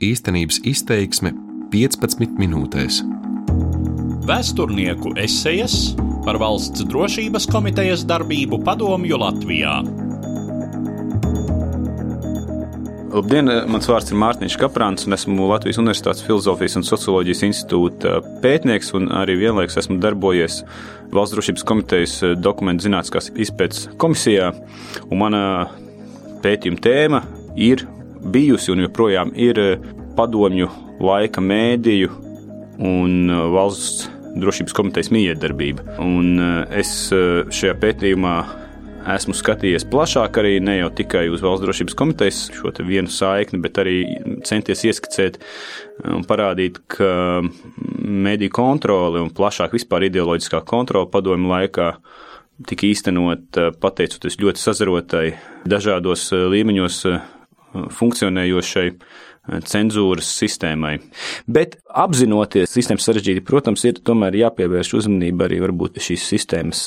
Īstenības izteiksme 15 minūtēs. Vēsturnieku esejas par valsts drošības komitejas darbību padomju Latvijā. Labdien, mans vārds ir Mārtiņš Kaprāns, un esmu Latvijas Universitātes Filozofijas un Socioloģijas institūta pētnieks, un arī vienlaikus esmu darbojies Valsts drošības komitejas dokumentu zinātniskās izpētes komisijā. Mana pētījuma tēma ir bijusi un joprojām ir padomju laika mēdīju un valsts drošības komitejas miedarbība. Un es šajā pētījumā esmu skatījies plašāk, arī ne jau tikai uz valsts drošības komitejas šo vienu saikni, bet arī centies ieskicēt un parādīt, ka mediju kontrole un plašāk vispār ideoloģiskā kontrole padomju laikā tika īstenot pateicoties ļoti sazarotai, dažādos līmeņos funkcionējošai cenzūras sistēmai. Bet apzinoties sistēmas sarežģītību, protams, ir tomēr jāpievērš uzmanība arī šīs sistēmas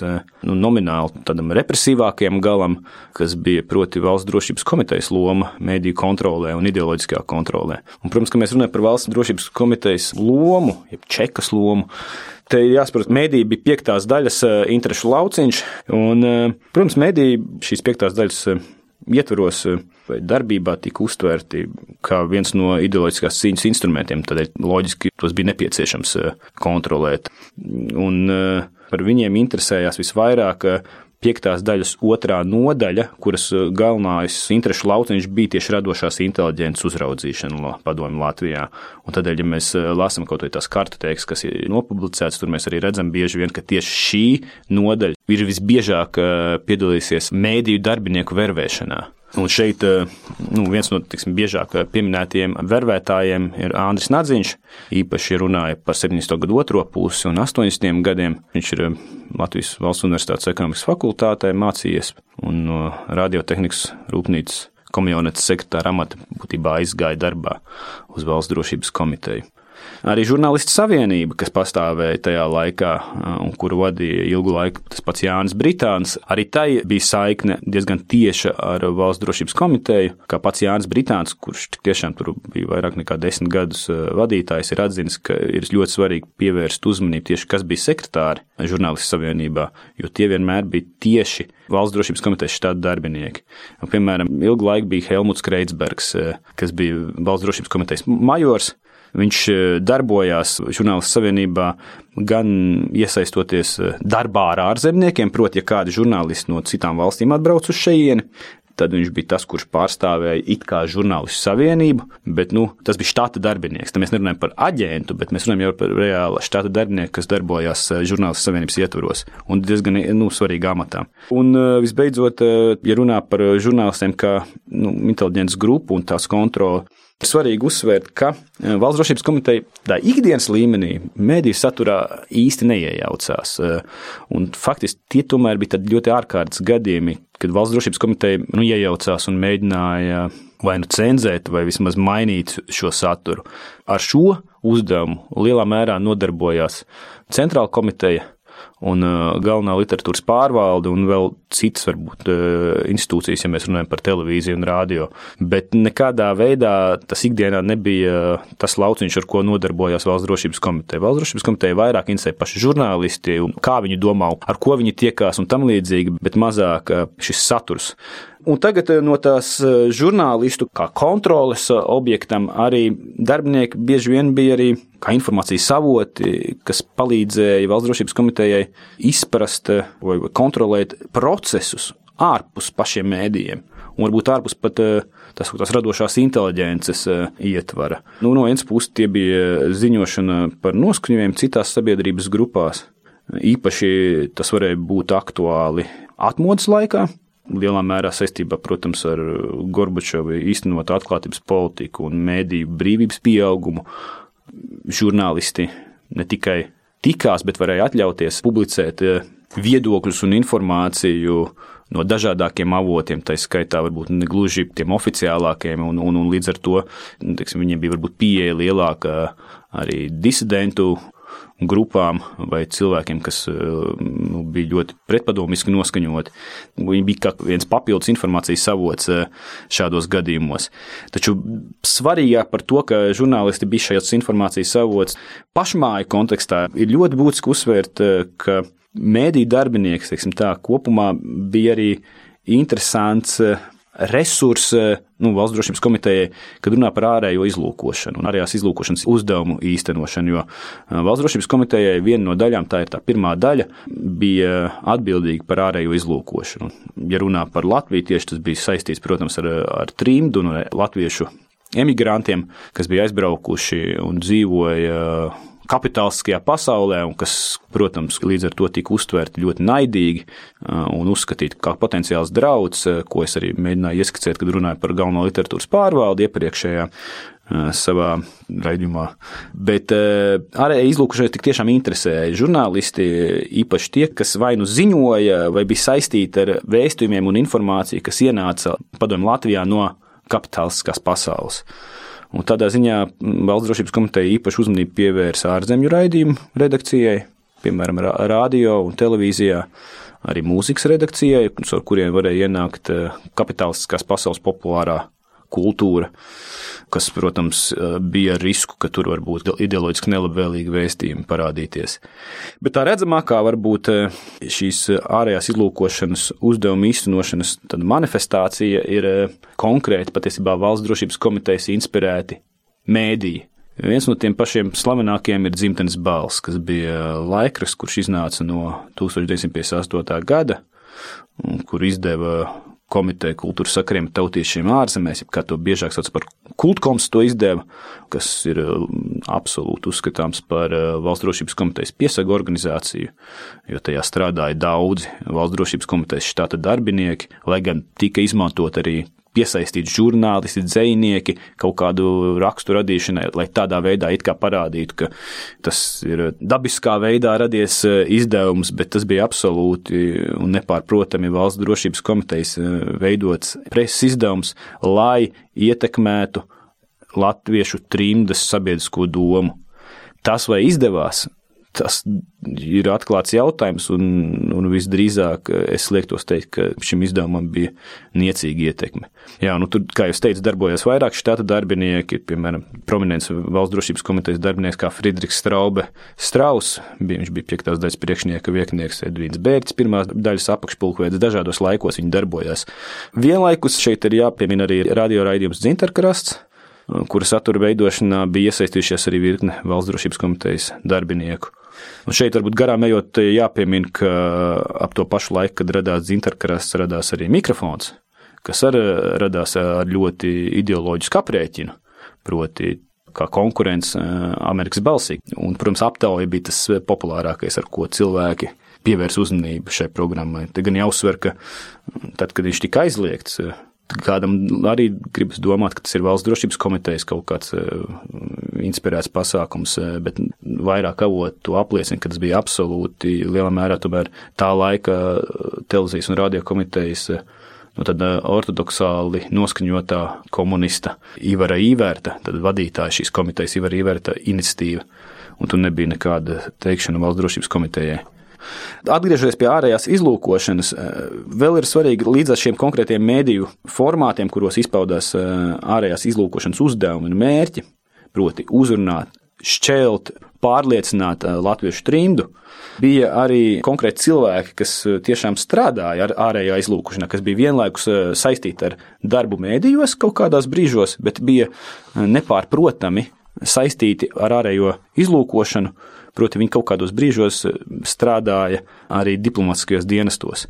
nu, nomināli tādam represīvākajam galam, kas bija proti valsts drošības komitejas loma mēdīju kontrolē un ideoloģiskajā kontrolē. Un, protams, ka mēs runājam par valsts drošības komitejas lomu, jeb čekas lomu. Te ir jāsaprot, ka mēdī bija piektās daļas interešu lauciņš, un, protams, mēdī šīs piektās daļas ietvaros vai darbībā tika uztvērti kā viens no ideoloģiskās cīņas instrumentiem. Tādēļ loģiski tos bija nepieciešams kontrolēt. Un par viņiem interesējās visvairāk piektās daļas otrā nodaļa, kuras galvenais interešu lauciņš bija tieši radošās inteliģences uzraudzīšana padomju Latvijā. Un tādēļ, ja mēs lasām kaut kādas kartotēkas, kas ir nopublicētas, tur mēs arī redzam bieži vien, ka tieši šī nodaļa ir visbiežāk piedalījusies mēdīju darbinieku vervēšanā. Un šeit nu, viens no tiksim, biežāk pieminētajiem vervētājiem ir Andris Nadziņš. Īpaši runāja par 70. gadu otro pusi un 80. gadiem. Viņš ir Latvijas Valsts Universitātes ekonomikas fakultātē mācījies un no radiotehnikas rūpnīcas komjonetes sekretāra amata būtībā aizgāja darbā uz Valsts drošības komiteju. Arī žurnālistu savienība, kas pastāvēja tajā laikā un kuru vadīja ilgu laiku tas pats Jānis Britāns, arī tai bija saikne diezgan tieša ar valsts drošības komiteju. Kā pats Jānis Britāns, kurš tiešām tur bija vairāk nekā desmit gadus vadītājs, ir atzinis, ka ir ļoti svarīgi pievērst uzmanību tieši, kas bija sekretāri žurnālistu savienībā, jo tie vienmēr bija tieši valsts drošības komitejas štāta darbinieki. Piemēram, ilgu laiku bija Helmuts Kreitsbergs, kas bija valsts drošības komitejas majors. Viņš darbojās žurnālistu savienībā gan iesaistoties darbā ar ārzemniekiem, proti, ja kādi žurnālisti no citām valstīm atbrauc uz šejieni, tad viņš bija tas, kurš pārstāvēja it kā žurnālistu savienību, bet nu, tas bija štata darbinieks. Tad mēs nerunājam par aģentu, bet mēs runājam par reālu štata darbinieku, kas darbojās žurnālistu savienības ietvaros un diezgan nu, svarīgā amatā. Un visbeidzot, ja runā par žurnālistiem kā nu, inteliģents grupu un tās kontroli, Svarīgi uzsvērt, ka e, Valsts drošības komiteja tā ikdienas līmenī mediju saturā īsti neiejaucās. E, un faktiski tie tomēr bija ļoti ārkārtas gadījumi, kad Valsts drošības komiteja nu, iejaucās un mēģināja vai nu cenzēt, vai vismaz mainīt šo saturu. Ar šo uzdevumu lielā mērā nodarbojās Centrāla komiteja un uh, galvenā literatūras pārvalde un vēl citas, varbūt, uh, institūcijas, ja mēs runājam par televīziju un radio. Bet nekādā veidā tas ikdienā nebija tas lauciņš, ar ko nodarbojās Valsts drošības komiteja. Valsts drošības komiteja vairāk interesē paši žurnālisti kā viņi domā, ar ko viņi tiekās un tam līdzīgi, bet mazāk šis saturs. Un tagad no tās žurnālistu kā kontroles objektam arī darbinieki bieži vien bija arī kā informācijas avoti, kas palīdzēja valsts drošības komitejai izprast vai kontrolēt procesus ārpus pašiem mēdījiem. Un varbūt ārpus pat tas, tās radošās inteliģences ietvara. Nu, no vienas puses, tie bija ziņošana par noskaņojumiem citās sabiedrības grupās. Īpaši tas varēja būt aktuāli atmodas laikā, lielā mērā saistībā, protams, ar Gorbačovu īstenot atklātības politiku un mēdīju brīvības pieaugumu, žurnālisti ne tikai tikās, bet varēja atļauties publicēt eh, viedokļus un informāciju no dažādākiem avotiem, tā skaitā varbūt ne gluži tiem oficiālākiem, un, un, un līdz ar to teiksim, viņiem bija varbūt pieeja lielāka arī disidentu grupām vai cilvēkiem, kas nu, bija ļoti pretpadomiski noskaņoti. Viņi bija kā viens papildus informācijas avots šādos gadījumos. Taču svarīgāk par to, ka žurnālisti bija šajās informācijas avots pašmāju kontekstā, ir ļoti būtiski uzsvērt, ka mēdī darbinieks, teiksim tā, kopumā bija arī interesants resurs nu, valsts drošības komitejai, kad runā par ārējo izlūkošanu un ārējās izlūkošanas uzdevumu īstenošanu. Jo valsts drošības komitejai viena no daļām, tā ir tā pirmā daļa, bija atbildīga par ārējo izlūkošanu. Ja runā par Latviju, tieši tas bija saistīts, protams, ar, ar trimdu un latviešu emigrantiem, kas bija aizbraukuši un dzīvoja kapitālistiskajā pasaulē, un kas, protams, līdz ar to tika uztverti ļoti naidīgi un uzskatīti kā potenciāls drauds, ko es arī mēģināju ieskicēt, kad runāju par galveno literatūras pārvaldi iepriekšējā savā raidījumā. Bet ārējai izlūkošanai tik tiešām interesēja žurnālisti, īpaši tie, kas vai nu ziņoja, vai bija saistīti ar vēstījumiem un informāciju, kas ienāca padomju Latvijā no kapitālistiskās pasaules. Un tādā ziņā Valsts drošības komiteja īpaši uzmanību pievērsa ārzemju raidījumu redakcijai, piemēram, radio un televīzijā, arī mūzikas redakcijai, ar kuriem varēja ienākt kapitālistiskās pasaules populārā kultūra, kas, protams, bija ar risku, ka tur var būt ideoloģiski nelabvēlīgi vēstījumi parādīties. Bet tā redzamākā var būt šīs ārējās izlūkošanas uzdevuma īstenošanas manifestācija ir konkrēti patiesībā valsts drošības komitejas inspirēti mēdīji. Viens no tiem pašiem slavenākajiem ir dzimtenes balss, kas bija laikraksts, kurš iznāca no 1958. gada, kur izdeva komiteja kultūras sakariem tautiešiem ārzemēs, kā to biežāk sauc par kultkoms, to izdeva, kas ir mm, absolūti uzskatāms par eh, valsts drošības komitejas piesagu organizāciju, jo tajā strādāja daudzi valsts drošības komitejas štāta darbinieki, lai gan tika izmantot arī piesaistīt žurnālisti, dzinieki kaut kādu rakstu radīšanai, lai tādā veidā it kā parādītu, ka tas ir dabiskā veidā radies eh, izdevums, bet tas bija absolūti un nepārprotami valsts drošības komitejas eh, veidots preses izdevums, lai ietekmētu latviešu trimdas sabiedrisko domu. Tas, vai izdevās, tas ir atklāts jautājums, un, un visdrīzāk es liektos teikt, ka šim izdevumam bija niecīga ietekme. Jā, nu, tur, kā jau teicu, darbojās vairāk štata darbinieki, piemēram, prominents valsts drošības komitejas darbinieks kā Friedrichs Straube Strauss, bija, viņš bija piektās daļas priekšnieka vietnieks Edvīns Bērķis, pirmās daļas apakšpulkvedis, dažādos laikos viņi darbojās. Vienlaikus šeit ir jāpiemina arī radioraidījums Dzintarkrasts, kura satura veidošanā bija iesaistījušies arī virkne valsts drošības komitejas darbinieku. Un šeit varbūt garām ejot, jāpiemina, ka ap to pašu laiku, kad radās dzintarkarasts, radās arī mikrofons, kas arī radās ar ļoti ideoloģisku aprēķinu, proti kā konkurence Amerikas balsī. Un, protams, aptauja bija tas populārākais, ar ko cilvēki pievērs uzmanību šai programmai. Te gan jāuzsver, ka tad, kad viņš tika aizliegts, kādam arī gribas domāt, ka tas ir valsts drošības komitejas kaut kāds uh, inspirēts pasākums, uh, bet vairāk avot to apliecina, ka tas bija absolūti lielā mērā tomēr tā laika televīzijas un radio komitejas nu, tad ortodoksāli noskaņotā komunista Ivara Īvērta, tad vadītāja šīs komitejas Ivara Īvērta iniciatīva, un tur nebija nekāda teikšana valsts drošības komitejai. Atgriežoties pie ārējās izlūkošanas, eh, vēl ir svarīgi līdz ar šiem konkrētiem mēdīju formātiem, kuros izpaudās eh, ārējās izlūkošanas uzdevumi un mērķi, proti, uzrunāt, šķelt, pārliecināt eh, latviešu trimdu. Bija arī konkrēti cilvēki, kas tiešām strādāja ar ārējā izlūkošanā, kas bija vienlaikus saistīti ar darbu mēdījos kaut kādos brīžos, bet bija nepārprotami saistīti ar ārējo izlūkošanu, Proti, viņi kaut kādos brīžos eh, strādāja arī diplomātiskajos dienestos.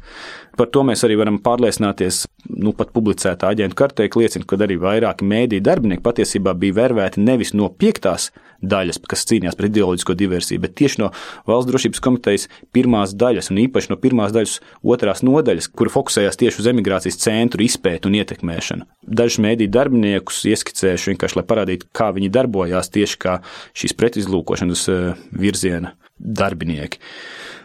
Par to mēs arī varam pārliecināties. Nu, pat publicētā aģentu kartēka liecina, ka arī vairāki mēdīju darbinieki patiesībā bija vervēti nevis no piektās daļas, kas cīnījās pret ideoloģisko diversiju, bet tieši no valsts drošības komitejas pirmās daļas, un īpaši no pirmās daļas otrās nodaļas, kur fokusējās tieši uz emigrācijas centru izpētu un ietekmēšanu. Dažus mēdīju darbiniekus ieskicējuši vienkārši, lai parādītu, kā viņi darbojās tieši kā šīs pretizlūkošanas eh, virziena darbinieki.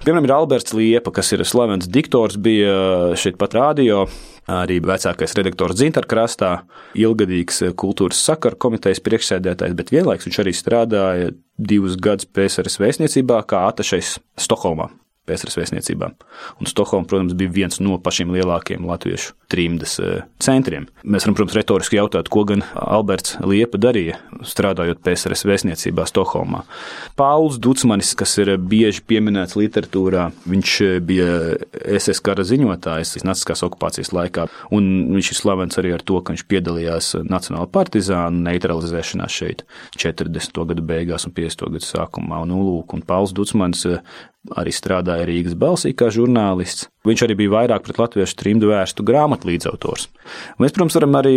Piemēram, ir Alberts Liepa, kas ir slavens diktors, bija šeit pat rādio arī vecākais redaktors Zintarkrastā, ilgadīgs kultūras sakaru komitejas priekšsēdētājs, bet vienlaikus viņš arī strādāja divus gadus PSRS vēstniecībā kā atašais Stokholmā. PSRS vēstniecībām. Un Stokholma, protams, bija viens no pašiem lielākajiem latviešu trimdas eh, centriem. Mēs varam, protams, retoriski jautāt, ko gan Alberts Liepa darīja, strādājot PSRS vēstniecībā Stokholmā. Pauls Dutsmanis, kas ir bieži pieminēts literatūrā, viņš bija SS kara ziņotājs naciskās okupācijas laikā, un viņš ir slavens arī ar to, ka viņš piedalījās Nacionāla partizānu neutralizēšanā šeit 40. gadu beigās un 50. gadu sākumā. Un, nu, lūk, un Pauls Dutsmanis arī strādāja Rīgas balsī kā žurnālists. Viņš arī bija vairāk pret latviešu trimdu vērstu grāmatu līdzautors. Mēs, protams, varam arī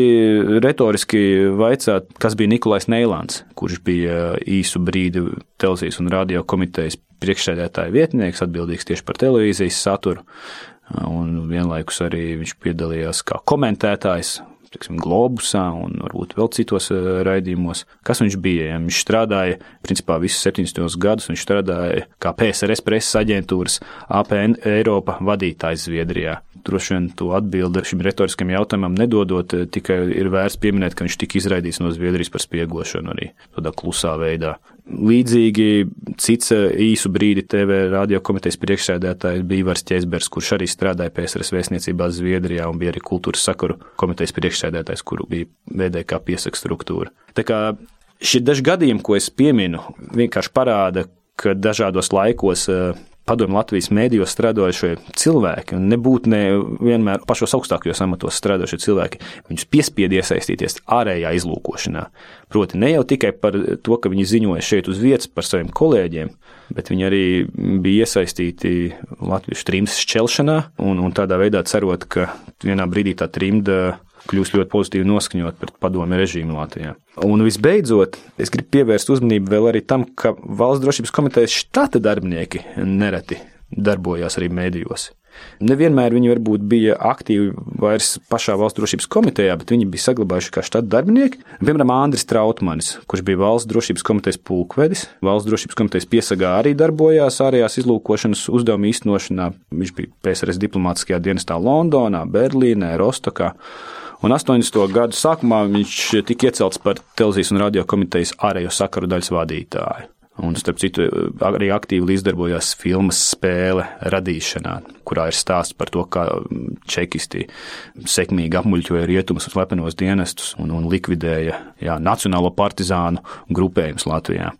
retoriski vaicāt, kas bija Nikolais Neilants, kurš bija īsu brīdi televīzijas un radio komitejas priekšsēdētāja vietnieks, atbildīgs tieši par televīzijas saturu. Un vienlaikus arī viņš piedalījās kā komentētājs tiksim, Globusā un varbūt vēl citos eh, raidījumos. Kas viņš bija? Ja viņš strādāja, principā, visus 70 gadus. Viņš strādāja kā PSRS preses aģentūras APN Eiropa vadītājs Zviedrijā. Droši vien to atbildi šim retoriskam jautājumam nedodot, eh, tikai ir vērts pieminēt, ka viņš tika izraidīts no Zviedrijas par spiegošanu arī tādā klusā veidā. Līdzīgi cits eh, īsu brīdi TV radio komitejas priekšsēdētājs bija Ivars Ķēzbergs, kurš arī strādāja PSRS vēstniecībā Zviedrijā un bija arī kultūras sakaru komitejas priekšsēdētājs, kuru bija VDK piesaka struktūra. Tā kā šie daži gadījumi, ko es pieminu, vienkārši parāda, ka dažādos laikos uh, padomju Latvijas mēdījos strādājušie cilvēki, un nebūtu ne vienmēr pašos augstākajos amatos strādājušie cilvēki, viņus piespied iesaistīties ārējā izlūkošanā. Proti, ne jau tikai par to, ka viņi ziņoja šeit uz vietas par saviem kolēģiem, bet viņi arī bija iesaistīti Latvijas trimdas šķelšanā, un, un tādā veidā cerot, ka vienā brīdī tā trimda kļūst ļoti pozitīvi noskaņot pret padomu režīmu Latvijā. Un visbeidzot, es gribu pievērst uzmanību vēl arī tam, ka valsts drošības komitejas štata darbinieki nereti darbojās arī mēdījos. Nevienmēr viņi varbūt bija aktīvi vairs pašā valsts drošības komitejā, bet viņi bija saglabājuši kā štata darbinieki. Piemēram, Andris Trautmanis, kurš bija valsts drošības komitejas pulkvedis, valsts drošības komitejas piesagā arī darbojās ārējās izlūkošanas uzdevumu īstenošanā. Viņš bija PSRS diplomātiskajā dienestā Londonā, Berlīnē, Rostokā. Un 80. gadu sākumā viņš tika iecelts par televīzijas un radio komitejas ārējo sakaru daļas vadītāju. Un, starp citu, arī aktīvi līdzdarbojās filmas spēle radīšanā, kurā ir stāsts par to, kā čekisti sekmīgi apmuļķoja rietumus un slepenos dienestus un, un likvidēja jā, nacionālo partizānu grupējumus Latvijā.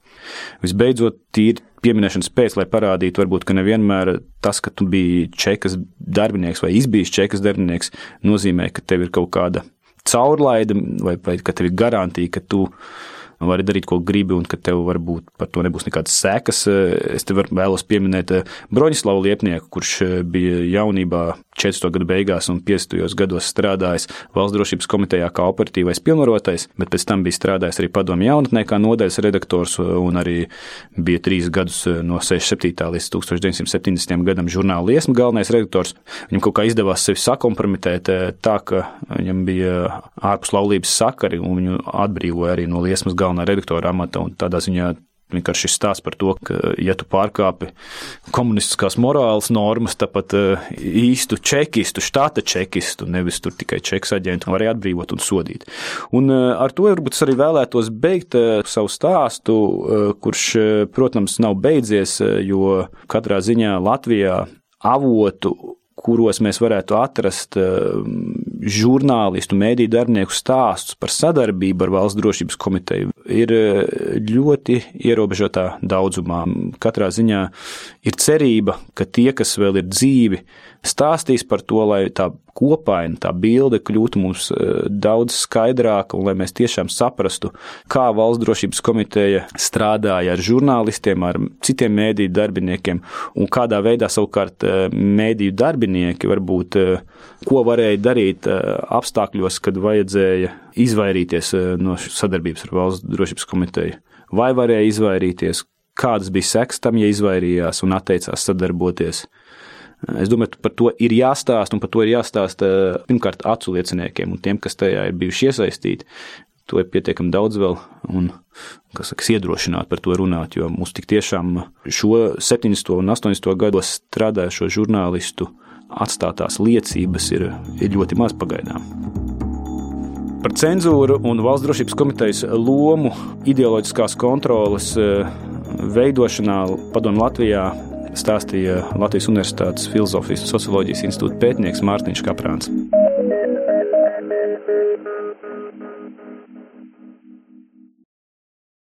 Visbeidzot, tīri pieminēšanas pēc, lai parādītu, varbūt, ka nevienmēr tas, ka tu biji čekas darbinieks vai izbijis čekas darbinieks, nozīmē, ka tev ir kaut kāda caurlaide vai, vai ka tev ir garantija, ka tu vari darīt, ko gribi, un ka tev varbūt par to nebūs nekādas sekas. Es te vēlos pieminēt eh, Broņislavu Liepnieku, kurš eh, bija jaunībā 40. gadu beigās un 50. gados strādājis Valsts drošības komitejā kā operatīvais pilnvarotais, bet pēc tam bija strādājis arī padomju jaunatnē kā nodaļas redaktors un arī bija trīs gadus eh, no 67. līdz 1970. gadam žurnāla liesma galvenais redaktors. Viņam kaut kā izdevās sevi sakompromitēt tā, ka viņam bija ārpus laulības sakari un viņu atbrīvoja arī no liesmas galvenā galvenā redaktora amata. Tādā ziņā vienkārši šis stāsts par to, ka, ja tu pārkāpi komunistiskās morāles normas, tāpat uh, īstu čekistu, štata čekistu, nevis tur tikai čeks aģentu, var atbrīvot un sodīt. Un uh, ar to varbūt arī vēlētos beigt uh, savu stāstu, kurš, protams, nav beidzies, jo katrā ziņā Latvijā avotu kuros mēs varētu atrast žurnālistu, mēdīju darbinieku stāstus par sadarbību ar Valsts drošības komiteju ir eh, ļoti ierobežotā daudzumā. Katrā ziņā ir cerība, ka tie, kas vēl ir dzīvi, stāstīs par to, lai tā kopaina, tā bilde kļūtu mums eh, daudz skaidrāka un lai mēs tiešām saprastu, kā valsts drošības komiteja strādāja ar žurnālistiem, ar citiem mēdīju darbiniekiem un kādā veidā savukārt eh, mēdīju darbinieki varbūt ko varēja darīt apstākļos, kad vajadzēja izvairīties no sadarbības ar valsts drošības komiteju. Vai varēja izvairīties, kādas bija sekas tam, ja izvairījās un atteicās sadarboties. Es domāju, par to ir jāstāsta, un par to ir jāstāsta pirmkārt acu lieciniekiem un tiem, kas tajā ir bijuši iesaistīti. To ir pietiekami daudz vēl, un kas saka, iedrošināt par to runāt, jo mums tik tiešām šo 70. un 80. gados strādājušo žurnālistu atstātās liecības ir, ir ļoti maz pagaidām. Par cenzūru un valsts drošības komitejas lomu ideoloģiskās kontrolas eh, veidošanā padomju Latvijā stāstīja Latvijas Universitātes Filozofijas un Socioloģijas institūta pētnieks Mārtiņš Kaprāns.